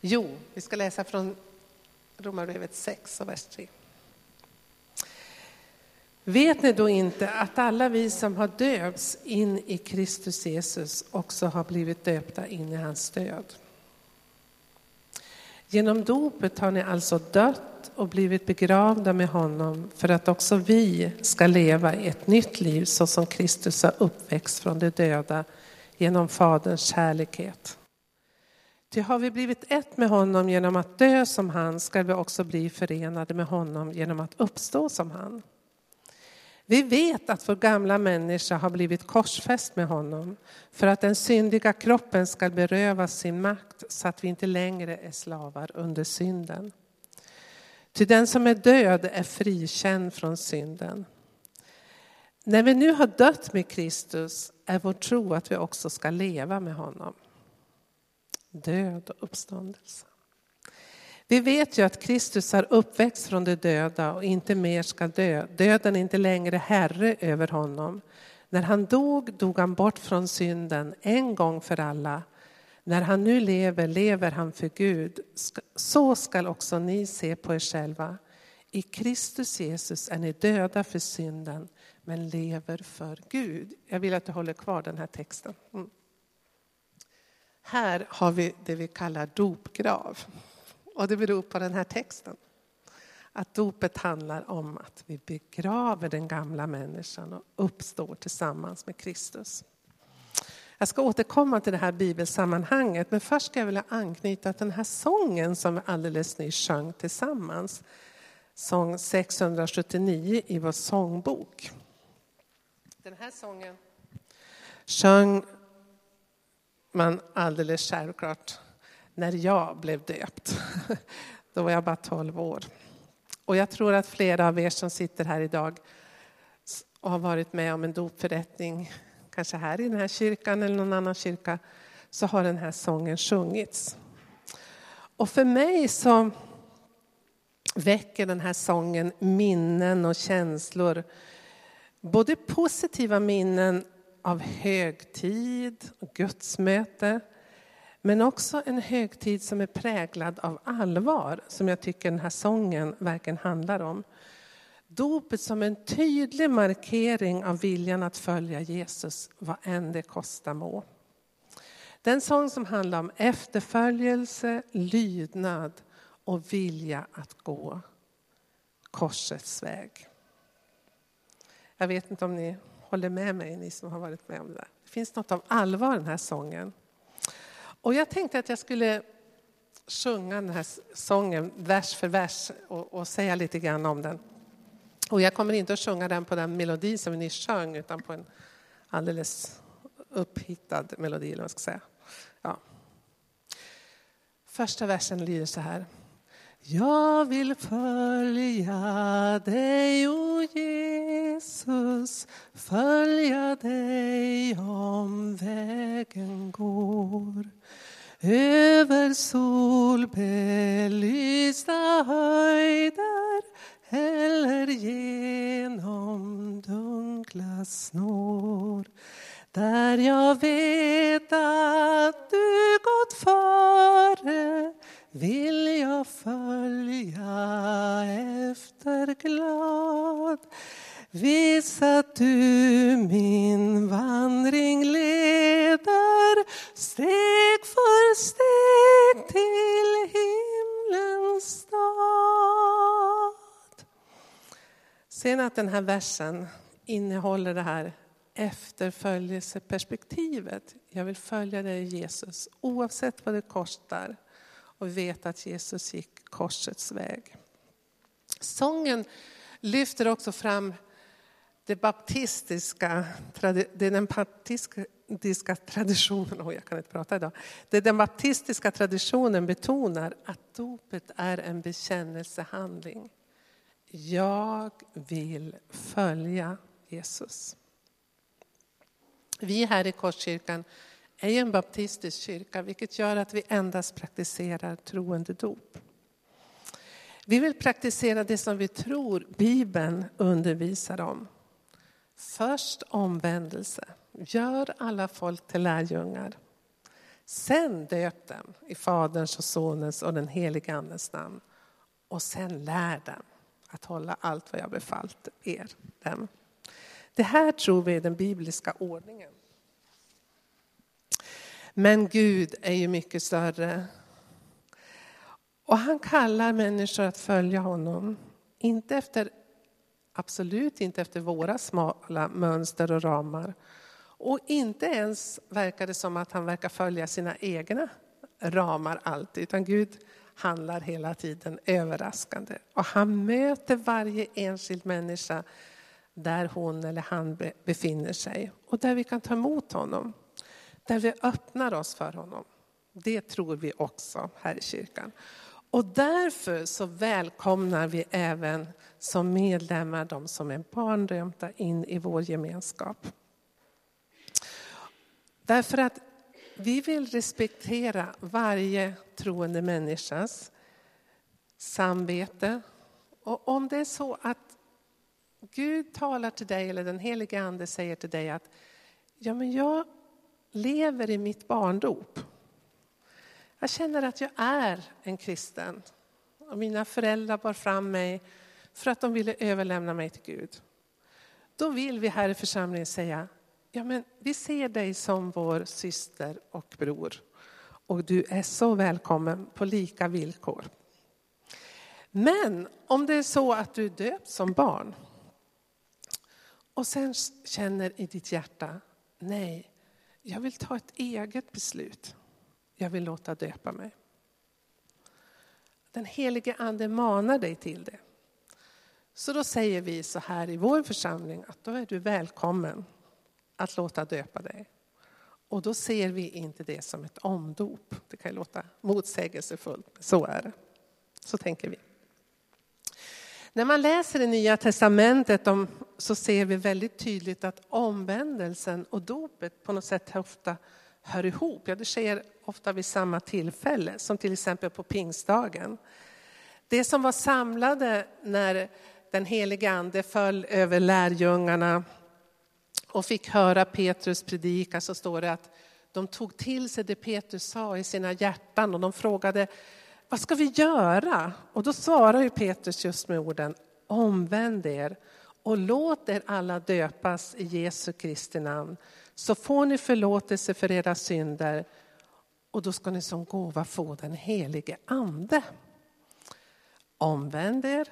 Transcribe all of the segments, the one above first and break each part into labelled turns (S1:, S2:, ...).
S1: Jo, vi ska läsa från Romarbrevet 6 och vers 3. Vet ni då inte att alla vi som har döpts in i Kristus Jesus också har blivit döpta in i hans död? Genom dopet har ni alltså dött och blivit begravda med honom för att också vi ska leva i ett nytt liv så som Kristus har uppväxt från de döda genom Faderns kärlekhet. Ty har vi blivit ett med honom genom att dö som han ska vi också bli förenade med honom genom att uppstå som han. Vi vet att vår gamla människa har blivit korsfäst med honom för att den syndiga kroppen ska berövas sin makt så att vi inte längre är slavar under synden. Ty den som är död är frikänd från synden. När vi nu har dött med Kristus är vår tro att vi också ska leva med honom. Död och uppståndelse. Vi vet ju att Kristus har uppväxt från de döda och inte mer ska dö. Döden är inte längre herre över honom. När han dog, dog han bort från synden en gång för alla. När han nu lever, lever han för Gud. Så skall också ni se på er själva. I Kristus Jesus är ni döda för synden, men lever för Gud. Jag vill att du håller kvar den här texten. Mm. Här har vi det vi kallar dopgrav. Och det beror på den här texten. Att dopet handlar om att vi begraver den gamla människan och uppstår tillsammans med Kristus. Jag ska återkomma till det här bibelsammanhanget, men först ska jag vilja anknyta till den här sången som vi alldeles nyss sjöng tillsammans. Sång 679 i vår sångbok. Den här sången sjöng men alldeles självklart när jag blev döpt. Då var jag bara 12 år. Och jag tror att flera av er som sitter här idag och har varit med om en dopförrättning, kanske här i den här kyrkan eller någon annan kyrka, så har den här sången sjungits. Och för mig så väcker den här sången minnen och känslor. Både positiva minnen av högtid och gudsmöte, men också en högtid som är präglad av allvar, som jag tycker den här sången verkligen handlar om. Dopet som en tydlig markering av viljan att följa Jesus, vad än det kostar må. Den sång som handlar om efterföljelse, lydnad och vilja att gå korsets väg. Jag vet inte om ni håller med mig, ni som har varit med om det där. Det finns något av allvar i den här sången. Och jag tänkte att jag skulle sjunga den här sången vers för vers och, och, säga lite grann om den. Och jag kommer inte att sjunga den på den melodi som ni sjöng utan på en alldeles upphittad melodi. Eller vad ska säga. Ja. Första versen lyder så här. Jag vill följa dig, o Jesus, följa dig om vägen går över solbelysta höjder eller genom dunkla snår där jag vet att du gått före vill jag följa efter glad. Visa att du min vandring leder steg för steg till himlens stad. Ser ni att den här versen innehåller det här efterföljelseperspektivet. Jag vill följa dig Jesus oavsett vad det kostar och vet att Jesus gick korsets väg. Sången lyfter också fram det baptistiska, det är den baptistiska traditionen, oh, jag kan inte prata idag. Det den baptistiska traditionen betonar att dopet är en bekännelsehandling. Jag vill följa Jesus. Vi här i Korskyrkan är en baptistisk kyrka, vilket gör att vi endast praktiserar troende dop. Vi vill praktisera det som vi tror Bibeln undervisar om. Först omvändelse. Gör alla folk till lärjungar. Sen döp dem i Faderns och Sonens och den helige Andens namn. Och sen lär dem att hålla allt vad jag befallt er dem. Det här tror vi är den bibliska ordningen. Men Gud är ju mycket större. Och han kallar människor att följa honom. Inte efter, absolut inte efter våra smala mönster och ramar. Och inte ens verkar det som att han verkar följa sina egna ramar alltid. Utan Gud handlar hela tiden överraskande. Och han möter varje enskild människa där hon eller han befinner sig. Och där vi kan ta emot honom. Där vi öppnar oss för honom. Det tror vi också här i kyrkan. Och därför så välkomnar vi även som medlemmar de som är barndömda in i vår gemenskap. Därför att vi vill respektera varje troende människas samvete. Och om det är så att Gud talar till dig eller den helige Ande säger till dig att ja, men jag lever i mitt barndop. Jag känner att jag är en kristen. Och mina föräldrar bar fram mig för att de ville överlämna mig till Gud. Då vill vi här i församlingen säga, ja men vi ser dig som vår syster och bror. Och du är så välkommen på lika villkor. Men om det är så att du är döpt som barn och sen känner i ditt hjärta, nej, jag vill ta ett eget beslut. Jag vill låta döpa mig. Den helige ande manar dig till det. Så då säger vi så här i vår församling att då är du välkommen att låta döpa dig. Och då ser vi inte det som ett omdop. Det kan låta motsägelsefullt, men så är det. Så tänker vi. När man läser det nya testamentet så ser vi väldigt tydligt att omvändelsen och dopet på något sätt ofta hör ihop. Ja, det sker ofta vid samma tillfälle, som till exempel på pingstdagen. Det som var samlade när den helige ande föll över lärjungarna och fick höra Petrus predika så står det att de tog till sig det Petrus sa i sina hjärtan och de frågade vad ska vi göra? Och då svarar ju Petrus just med orden omvänd er och låt er alla döpas i Jesu Kristi namn så får ni förlåtelse för era synder och då ska ni som gåva få den helige ande. Omvänd er,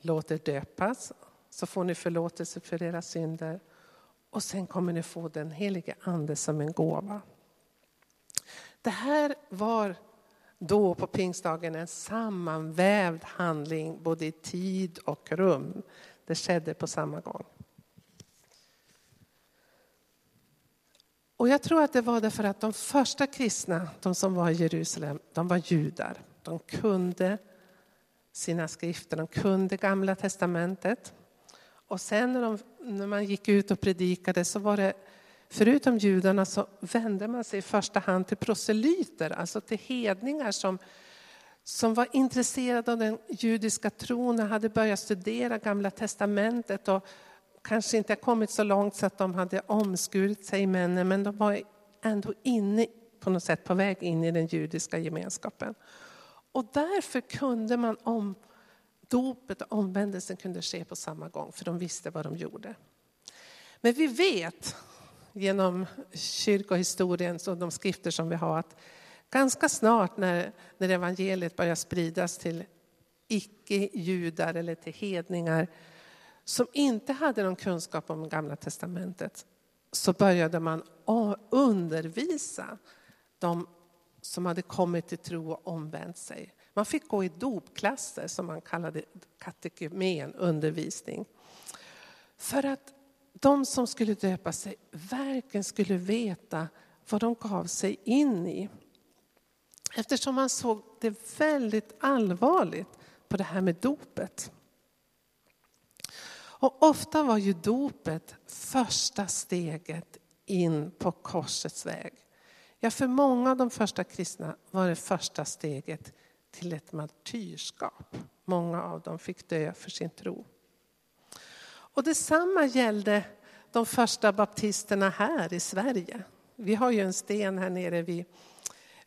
S1: låt er döpas så får ni förlåtelse för era synder och sen kommer ni få den helige ande som en gåva. Det här var då på pingstdagen en sammanvävd handling både i tid och rum. Det skedde på samma gång. Och jag tror att det var därför att de första kristna, de som var i Jerusalem, de var judar. De kunde sina skrifter, de kunde gamla testamentet. Och sen när, de, när man gick ut och predikade så var det, förutom judarna så vände man sig i första hand till proselyter, alltså till hedningar som, som var intresserade av den judiska tron och hade börjat studera gamla testamentet och kanske inte kommit så långt så att de hade omskurit sig männen, men de var ändå inne på något sätt på väg in i den judiska gemenskapen. Och därför kunde man om dopet och omvändelsen kunde ske på samma gång, för de visste vad de gjorde. Men vi vet genom kyrkohistorien och de skrifter som vi har att ganska snart när, när evangeliet börjar spridas till icke-judar eller till hedningar som inte hade någon kunskap om Gamla Testamentet så började man undervisa de som hade kommit till tro och omvänt sig. Man fick gå i dopklasser som man kallade katekumen, undervisning. För att de som skulle döpa sig verkligen skulle veta vad de gav sig in i. Eftersom man såg det väldigt allvarligt på det här med dopet. Och ofta var ju dopet första steget in på korsets väg. Ja, för många av de första kristna var det första steget till ett martyrskap. Många av dem fick dö för sin tro. Och detsamma gällde de första baptisterna här i Sverige. Vi har ju en sten här nere vid,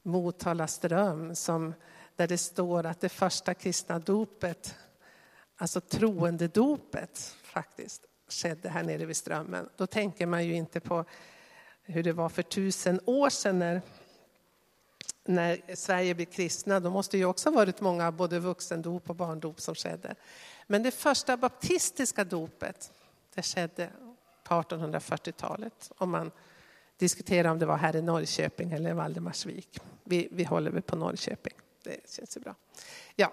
S1: Motala ström som, där det står att det första kristna dopet, alltså troendedopet faktiskt, skedde här nere vid strömmen. Då tänker man ju inte på hur det var för tusen år sedan när, när Sverige blev kristna. Då måste ju också ha varit många både vuxendop och barndop som skedde. Men det första baptistiska dopet, det skedde på 1840-talet. Om man diskuterar om det var här i Norrköping eller Valdemarsvik. Vi, vi håller väl på Norrköping, det känns ju bra. Ja,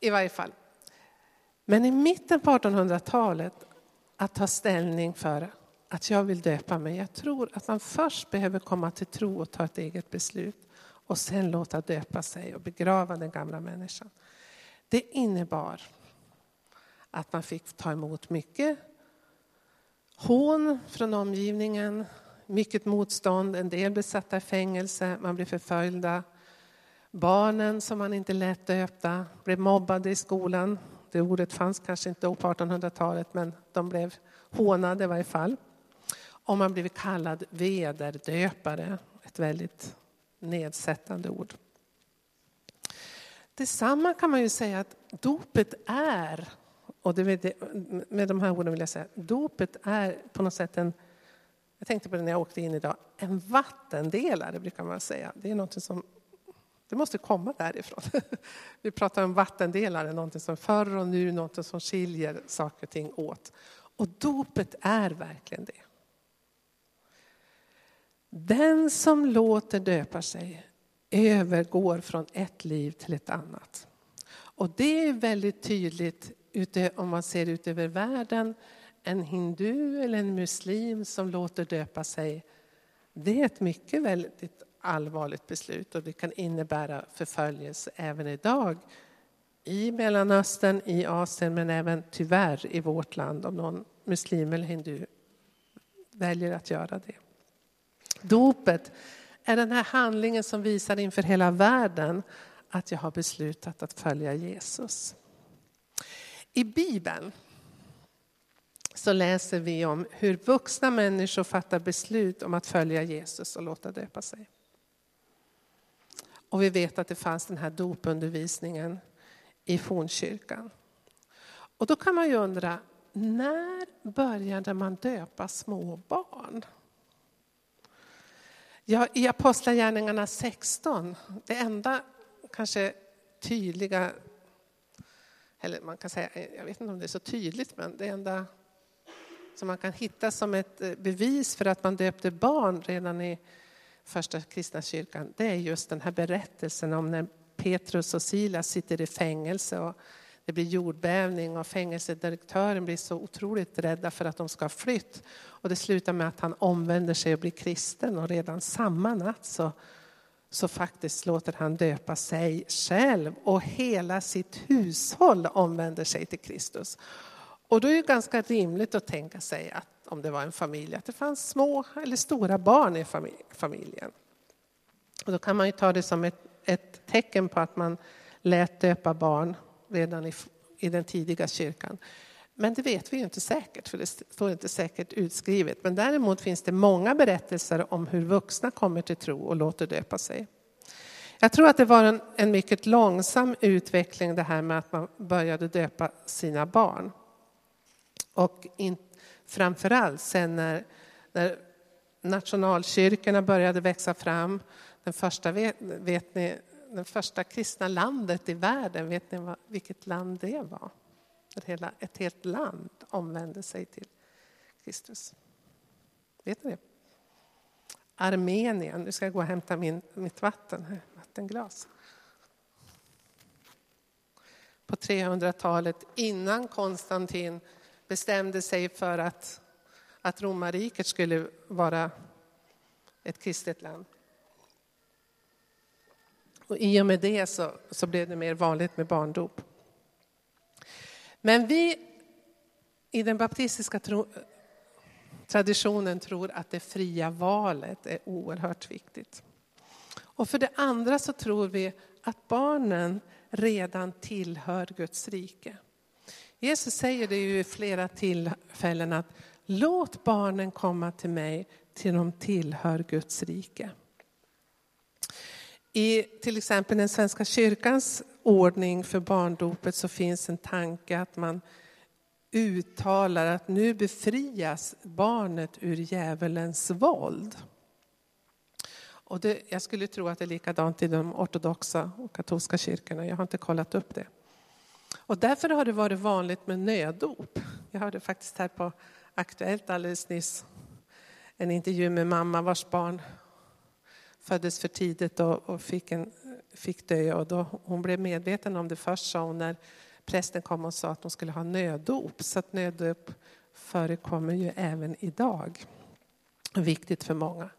S1: i varje fall. Men i mitten på 1800-talet att ta ställning för att jag vill döpa mig. Jag tror att man först behöver komma till tro och ta ett eget beslut och sen låta döpa sig och begrava den gamla människan. Det innebar att man fick ta emot mycket hån från omgivningen, mycket motstånd, en del blev satta i fängelse, man blev förföljda. Barnen som man inte lät döpta blev mobbade i skolan. Det ordet fanns kanske inte på 1800-talet men de blev hånade i varje fall. Och man blev kallad vederdöpare, ett väldigt nedsättande ord. Detsamma kan man ju säga att dopet är, och det, med de här orden vill jag säga, dopet är på något sätt en, jag tänkte på det när jag åkte in idag, en vattendelare brukar man säga. Det är något som det måste komma därifrån. Vi pratar om vattendelare, någonting som förr och nu, någonting som skiljer saker och ting åt. Och dopet är verkligen det. Den som låter döpa sig övergår från ett liv till ett annat. Och det är väldigt tydligt om man ser ut över världen. En hindu eller en muslim som låter döpa sig, det är ett mycket väldigt allvarligt beslut och det kan innebära förföljelse även idag i Mellanöstern, i Asien men även tyvärr i vårt land om någon muslim eller hindu väljer att göra det. Dopet är den här handlingen som visar inför hela världen att jag har beslutat att följa Jesus. I Bibeln så läser vi om hur vuxna människor fattar beslut om att följa Jesus och låta döpa sig. Och vi vet att det fanns den här dopundervisningen i fornkyrkan. Och då kan man ju undra, när började man döpa små barn? Ja, I Apostlagärningarna 16, det enda kanske tydliga, eller man kan säga, jag vet inte om det är så tydligt, men det enda som man kan hitta som ett bevis för att man döpte barn redan i första kristna kyrkan, det är just den här berättelsen om när Petrus och Silas sitter i fängelse och det blir jordbävning och fängelsedirektören blir så otroligt rädda för att de ska ha flytt. Och det slutar med att han omvänder sig och blir kristen och redan samma natt så, så faktiskt låter han döpa sig själv och hela sitt hushåll omvänder sig till Kristus. Och då är det ganska rimligt att tänka sig att om det var en familj, att det fanns små eller stora barn i familjen. Och då kan man ju ta det som ett, ett tecken på att man lät döpa barn redan i, i den tidiga kyrkan. Men det vet vi ju inte säkert, för det står inte säkert utskrivet. Men däremot finns det många berättelser om hur vuxna kommer till tro och låter döpa sig. Jag tror att det var en, en mycket långsam utveckling det här med att man började döpa sina barn. Och inte framförallt sen när, när nationalkyrkorna började växa fram. Den första, vet, vet ni, det första kristna landet i världen, vet ni vilket land det var? Ett, hela, ett helt land omvände sig till Kristus. Vet ni det? Armenien. Nu ska jag gå och hämta min, mitt vatten, vattenglas. På 300-talet, innan Konstantin bestämde sig för att, att romarriket skulle vara ett kristet land. Och I och med det så, så blev det mer vanligt med barndop. Men vi i den baptistiska tro, traditionen tror att det fria valet är oerhört viktigt. Och för det andra så tror vi att barnen redan tillhör Guds rike. Jesus säger det ju i flera tillfällen att låt barnen komma till mig till de tillhör Guds rike. I till exempel den Svenska kyrkans ordning för barndopet så finns en tanke att man uttalar att nu befrias barnet ur djävulens våld. Och det, jag skulle tro att det är likadant i de ortodoxa och katolska kyrkorna. Jag har inte kollat upp det. Och därför har det varit vanligt med nödop. Jag hörde faktiskt här på Aktuellt alldeles nyss en intervju med mamma vars barn föddes för tidigt och, fick, en, fick dö. Och då hon blev medveten om det först sa hon när prästen kom och sa att hon skulle ha nöddop. Så att nöddop förekommer ju även idag. Viktigt för många.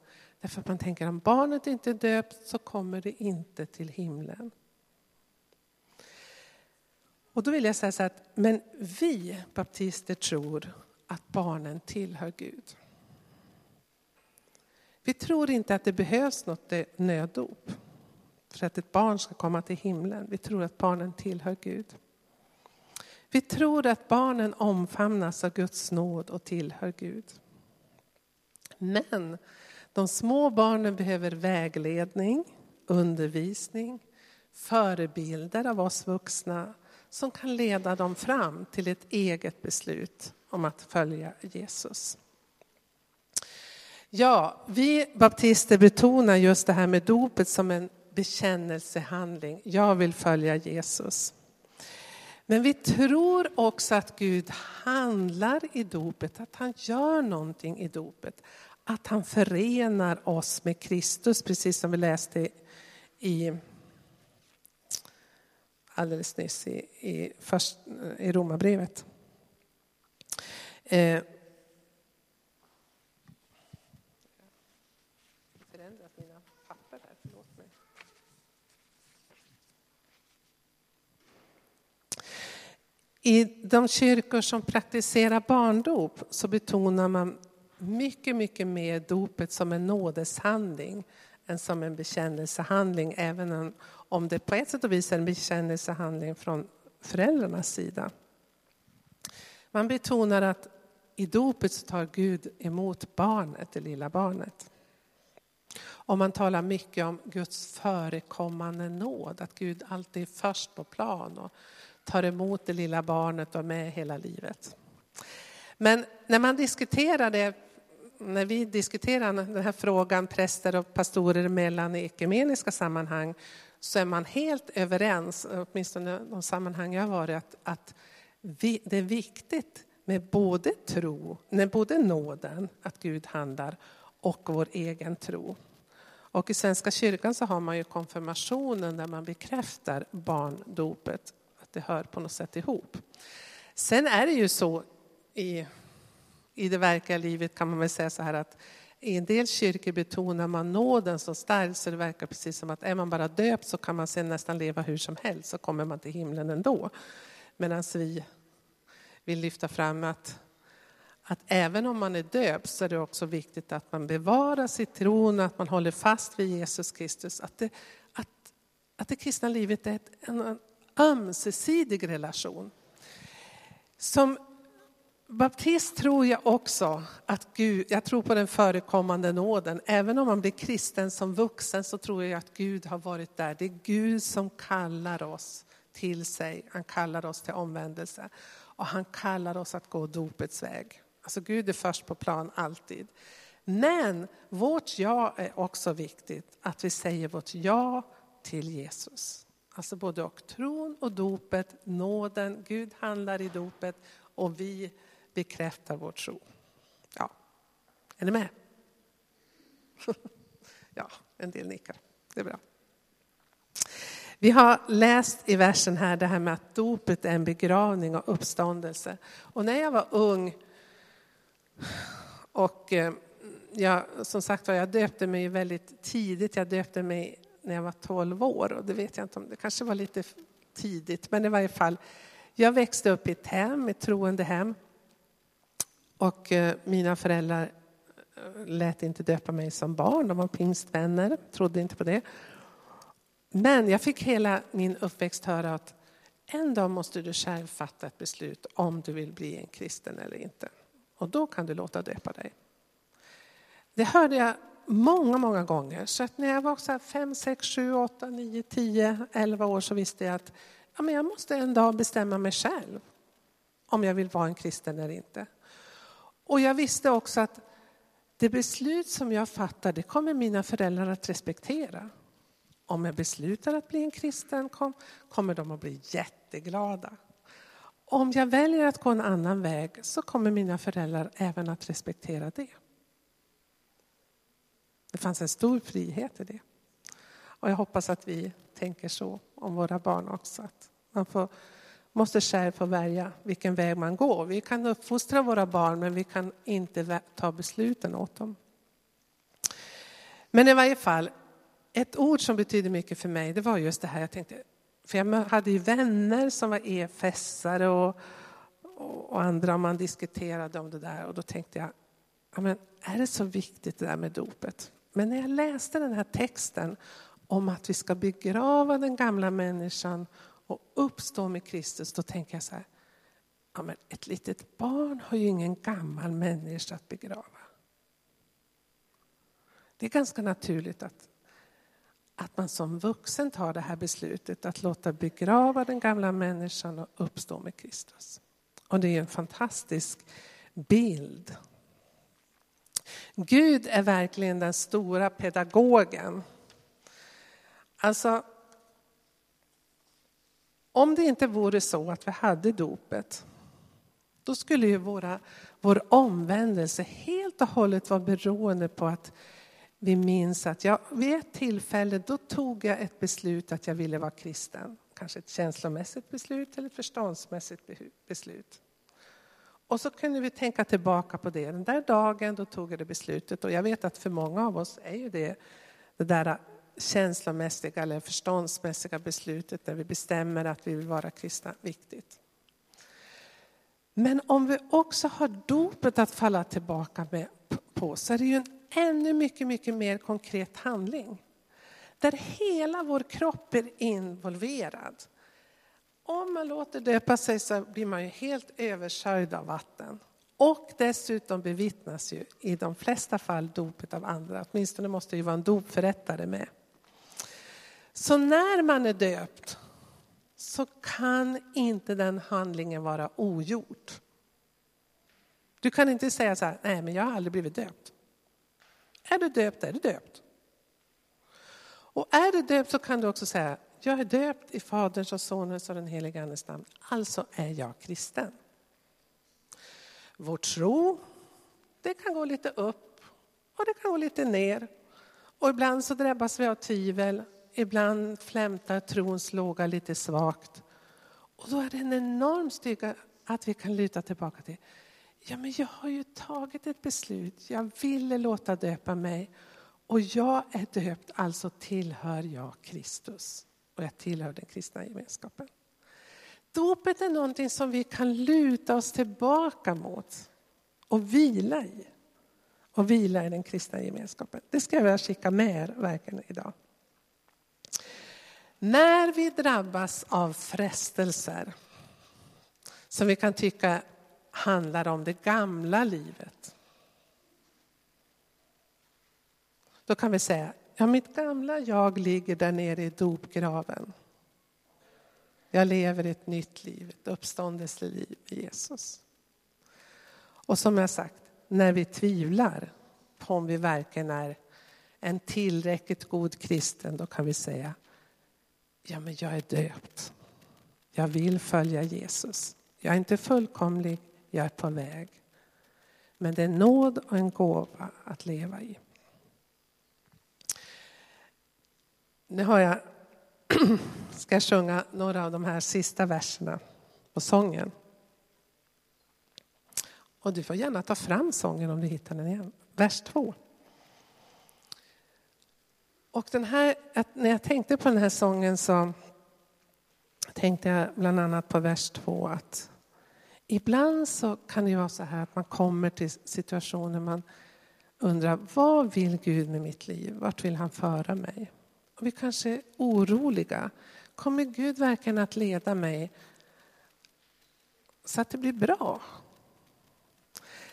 S1: Därför att man tänker om barnet inte är döpt så kommer det inte till himlen. Och då vill jag säga så att, men vi baptister tror att barnen tillhör Gud. Vi tror inte att det behövs något eh, nöddop för att ett barn ska komma till himlen. Vi tror att barnen tillhör Gud. Vi tror att barnen omfamnas av Guds nåd och tillhör Gud. Men de små barnen behöver vägledning, undervisning, förebilder av oss vuxna som kan leda dem fram till ett eget beslut om att följa Jesus. Ja, vi baptister betonar just det här med dopet som en bekännelsehandling. Jag vill följa Jesus. Men vi tror också att Gud handlar i dopet, att han gör någonting i dopet. Att han förenar oss med Kristus, precis som vi läste i alldeles nyss i, i, först, i Romarbrevet. Eh, I de kyrkor som praktiserar barndop så betonar man mycket, mycket mer dopet som en nådeshandling än som en bekännelsehandling, även om det på ett sätt och vis är en bekännelsehandling från föräldrarnas sida. Man betonar att i dopet så tar Gud emot barnet, det lilla barnet. Och man talar mycket om Guds förekommande nåd, att Gud alltid är först på plan och tar emot det lilla barnet och är med hela livet. Men när man diskuterar det, när vi diskuterar den här frågan präster och pastorer emellan i ekumeniska sammanhang så är man helt överens, åtminstone de sammanhang jag har varit, att, att vi, det är viktigt med både tro, med både nåden, att Gud handlar, och vår egen tro. Och i Svenska kyrkan så har man ju konfirmationen där man bekräftar barndopet att det hör på något sätt ihop. Sen är det ju så i, i det verkliga livet kan man väl säga så här att i en del kyrkor betonar man nåden så starkt så det verkar precis som att är man bara döpt så kan man sen nästan leva hur som helst så kommer man till himlen ändå. Medan vi vill lyfta fram att, att även om man är döpt så är det också viktigt att man bevarar sitt tron, att man håller fast vid Jesus Kristus. Att det, att, att det kristna livet är ett, en, ömsesidig relation. Som baptist tror jag också att Gud, jag tror på den förekommande nåden. Även om man blir kristen som vuxen så tror jag att Gud har varit där. Det är Gud som kallar oss till sig. Han kallar oss till omvändelse. Och han kallar oss att gå dopets väg. Alltså Gud är först på plan alltid. Men vårt ja är också viktigt. Att vi säger vårt ja till Jesus. Alltså både och tron och dopet, nåden, Gud handlar i dopet och vi bekräftar vår tro. Ja, är ni med? ja, en del nickar. Det är bra. Vi har läst i versen här det här med att dopet är en begravning och uppståndelse. Och när jag var ung och eh, jag, som sagt var, jag döpte mig väldigt tidigt. Jag döpte mig när jag var 12 år. Och det vet jag inte om det kanske var lite tidigt, men i varje fall. Jag växte upp i ett hem, ett troende hem. Och eh, mina föräldrar eh, lät inte döpa mig som barn. De var pingstvänner, trodde inte på det. Men jag fick hela min uppväxt höra att en dag måste du själv fatta ett beslut om du vill bli en kristen eller inte. Och då kan du låta döpa dig. Det hörde jag många, många gånger. Så att när jag var så 5, 6, 7, 8, 9, 10, 11 år så visste jag att ja, men jag måste en dag bestämma mig själv om jag vill vara en kristen eller inte. Och jag visste också att det beslut som jag fattar, det kommer mina föräldrar att respektera. Om jag beslutar att bli en kristen kommer de att bli jätteglada. Om jag väljer att gå en annan väg så kommer mina föräldrar även att respektera det. Det fanns en stor frihet i det. Och jag hoppas att vi tänker så om våra barn också. Att man får, måste själv få välja vilken väg man går. Vi kan uppfostra våra barn men vi kan inte ta besluten åt dem. Men i varje fall, ett ord som betyder mycket för mig det var just det här jag tänkte. För jag hade ju vänner som var EFS-are och, och andra man diskuterade om det där och då tänkte jag, ja, men är det så viktigt det där med dopet? Men när jag läste den här texten om att vi ska begrava den gamla människan och uppstå med Kristus, då tänker jag så här, ja, men ett litet barn har ju ingen gammal människa att begrava. Det är ganska naturligt att, att man som vuxen tar det här beslutet att låta begrava den gamla människan och uppstå med Kristus. Och det är en fantastisk bild Gud är verkligen den stora pedagogen. Alltså, om det inte vore så att vi hade dopet, då skulle ju våra, vår omvändelse helt och hållet vara beroende på att vi minns att jag, vid ett tillfälle då tog jag ett beslut att jag ville vara kristen. Kanske ett känslomässigt beslut eller ett förståndsmässigt beslut. Och så kunde vi tänka tillbaka på det. Den där dagen då tog jag det beslutet och jag vet att för många av oss är ju det det där känslomässiga eller förståndsmässiga beslutet när vi bestämmer att vi vill vara kristna viktigt. Men om vi också har dopet att falla tillbaka med, på så är det ju en ännu mycket, mycket mer konkret handling. Där hela vår kropp är involverad. Om man låter döpa sig så blir man ju helt översörjd av vatten. Och dessutom bevittnas ju i de flesta fall dopet av andra. Åtminstone måste det ju vara en dopförrättare med. Så när man är döpt så kan inte den handlingen vara ogjord. Du kan inte säga så här, nej men jag har aldrig blivit döpt. Är du döpt är du döpt. Och är du döpt så kan du också säga, jag är döpt i Faderns och Sonens och den helige Andes namn. Alltså är jag kristen. Vår tro, det kan gå lite upp och det kan gå lite ner. Och ibland så drabbas vi av tvivel. Ibland flämtar trons låga lite svagt. Och då är det en enorm styrka att vi kan luta tillbaka till. Ja, men jag har ju tagit ett beslut. Jag ville låta döpa mig. Och jag är döpt, alltså tillhör jag Kristus och jag tillhör den kristna gemenskapen. Dopet är någonting som vi kan luta oss tillbaka mot och vila i. Och vila i den kristna gemenskapen. Det ska jag vilja skicka med er verkligen idag. När vi drabbas av frestelser som vi kan tycka handlar om det gamla livet. Då kan vi säga, Ja, mitt gamla jag ligger där nere i dopgraven. Jag lever ett nytt liv, ett uppståndelseliv med Jesus. Och som jag sagt, när vi tvivlar på om vi verkligen är en tillräckligt god kristen, då kan vi säga, ja men jag är döpt. Jag vill följa Jesus. Jag är inte fullkomlig, jag är på väg. Men det är nåd och en gåva att leva i. Nu har jag, ska jag sjunga några av de här sista verserna på sången. Och du får gärna ta fram sången om du hittar den igen. Vers 2. Och den här, när jag tänkte på den här sången så tänkte jag bland annat på vers 2 att ibland så kan det vara så här att man kommer till situationer man undrar vad vill Gud med mitt liv? Vart vill han föra mig? Och vi kanske är oroliga. Kommer Gud verkligen att leda mig så att det blir bra?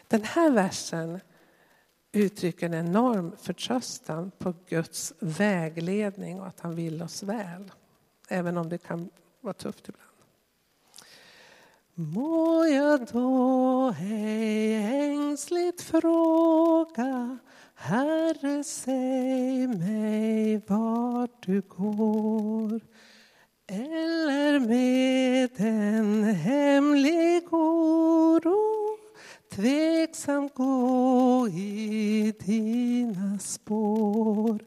S1: Den här versen uttrycker en enorm förtröstan på Guds vägledning och att han vill oss väl. Även om det kan vara tufft ibland. Må jag då ej ängsligt fråga Herre, säg mig vart du går eller med en hemlig oro tveksam gå i dina spår.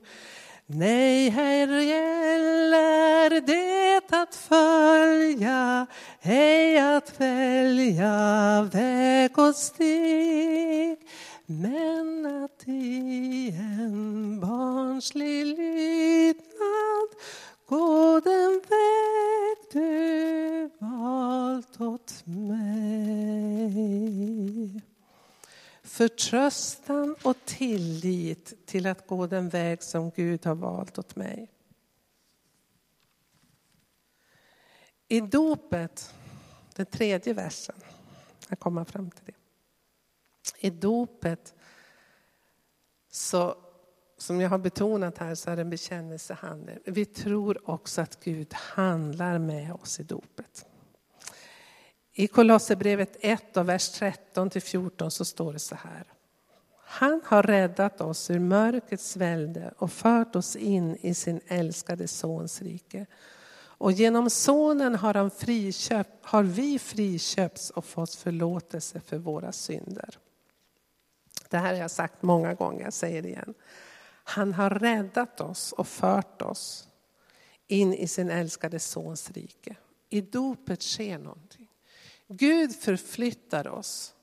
S1: Nej, här gäller det att följa, ej att välja väg och steg. Men att i en barnslig lydnad gå den väg du valt åt mig. Förtröstan och tillit till att gå den väg som Gud har valt åt mig. I dopet, den tredje versen, jag kommer fram till det. I dopet, så, som jag har betonat här, så är det en bekännelsehandel. Vi tror också att Gud handlar med oss i dopet. I Kolosserbrevet 1 och vers 13 till 14 så står det så här. Han har räddat oss ur mörkrets välde och fört oss in i sin älskade sons rike. Och genom sonen har, han friköpt, har vi friköpts och fått förlåtelse för våra synder. Det här har jag sagt många gånger, jag säger det igen. Han har räddat oss och fört oss in i sin älskade sons rike. I dopet sker någonting. Gud förflyttar oss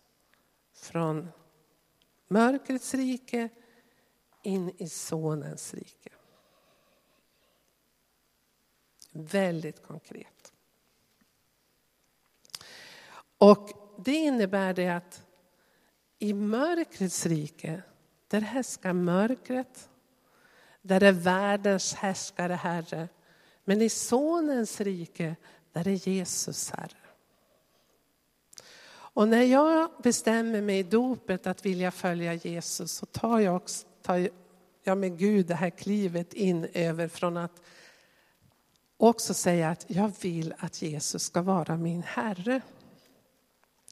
S1: från mörkrets rike in i sonens rike. Väldigt konkret. Och det innebär det att i mörkrets rike, där härskar mörkret. Där är världens härskare herre. Men i sonens rike, där är Jesus herre. Och när jag bestämmer mig i dopet att vilja följa Jesus så tar jag, också, tar jag med Gud det här klivet in över från att också säga att jag vill att Jesus ska vara min Herre.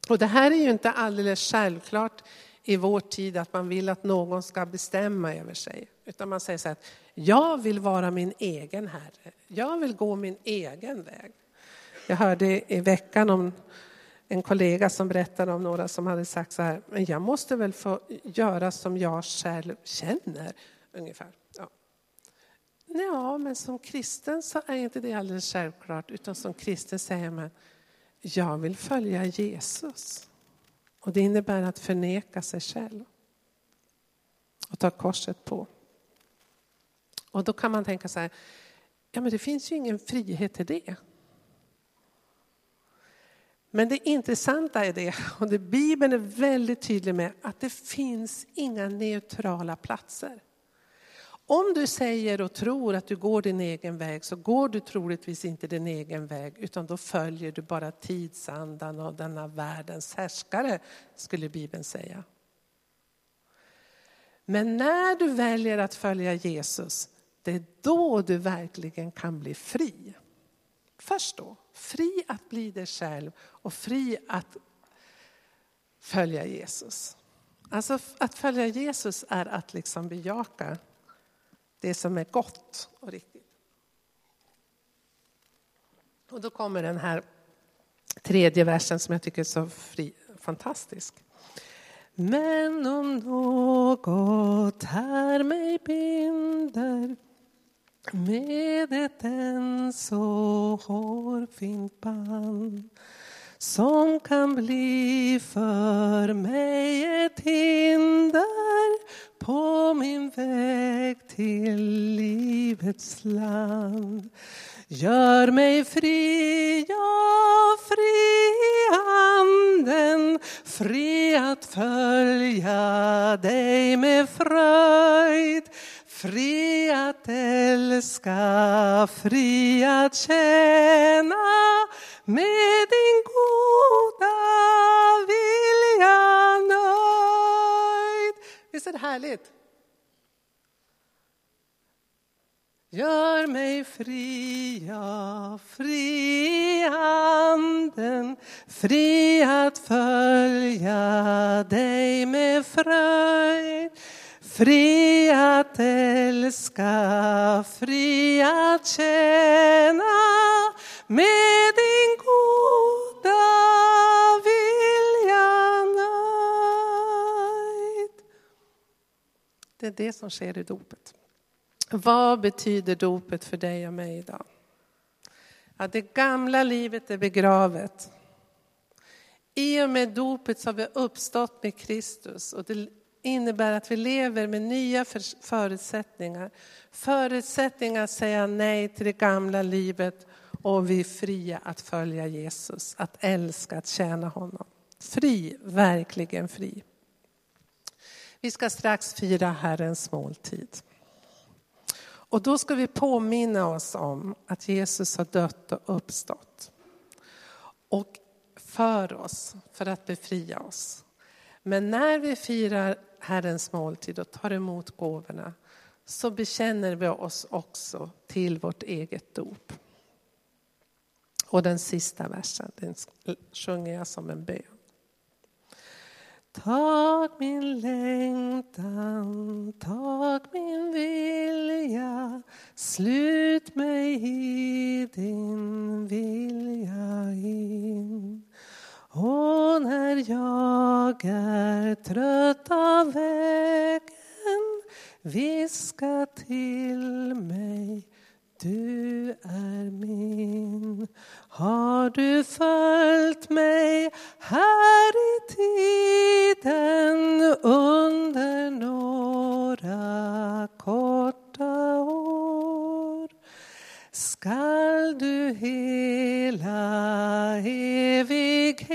S1: Och det här är ju inte alldeles självklart i vår tid att man vill att någon ska bestämma över sig. Utan man säger så här, jag vill vara min egen herre. Jag vill gå min egen väg. Jag hörde i veckan om en kollega som berättade om några som hade sagt så här, men jag måste väl få göra som jag själv känner. Ungefär. Ja. ja, men som kristen så är inte det alldeles självklart. Utan som kristen säger man, jag vill följa Jesus. Och det innebär att förneka sig själv. Och ta korset på. Och då kan man tänka så här, ja men det finns ju ingen frihet i det. Men det intressanta är det, och det Bibeln är väldigt tydlig med, att det finns inga neutrala platser. Om du säger och tror att du går din egen väg så går du troligtvis inte din egen väg utan då följer du bara tidsandan och denna världens härskare, skulle Bibeln säga. Men när du väljer att följa Jesus, det är då du verkligen kan bli fri. Först då, fri att bli dig själv och fri att följa Jesus. Alltså att följa Jesus är att liksom bejaka det som är gott och riktigt. Och då kommer den här tredje versen som jag tycker är så fri, fantastisk. Men om något här mig binder med ett än så hårfint band som kan bli för mig ett hinder på min väg till livets land. Gör mig fri, ja, fri i anden fri att följa dig med fröjd Fri att älska, fri att tjäna med din goda vilja nöjd. Visst är det härligt? Gör mig fri, ja, fri i anden fri att följa dig med fröjd fri att älska, fri att tjäna med din goda vilja nöjd. Det är det som sker i dopet. Vad betyder dopet för dig och mig idag? Att det gamla livet är begravet. I och med dopet så har vi uppstått med Kristus och det innebär att vi lever med nya förutsättningar. Förutsättningar att säga nej till det gamla livet och vi är fria att följa Jesus, att älska, att tjäna honom. Fri, verkligen fri. Vi ska strax fira Herrens måltid. Och då ska vi påminna oss om att Jesus har dött och uppstått. Och för oss, för att befria oss. Men när vi firar Herrens måltid och tar emot gåvorna så bekänner vi oss också till vårt eget dop. Och den sista versen den sjunger jag som en bön. Tag min längtan, tag min vilja Slut mig i din vilja in och när jag är trött av vägen viska till mig du är min. Har du följt mig här i tiden under några korta år skall du hela evighet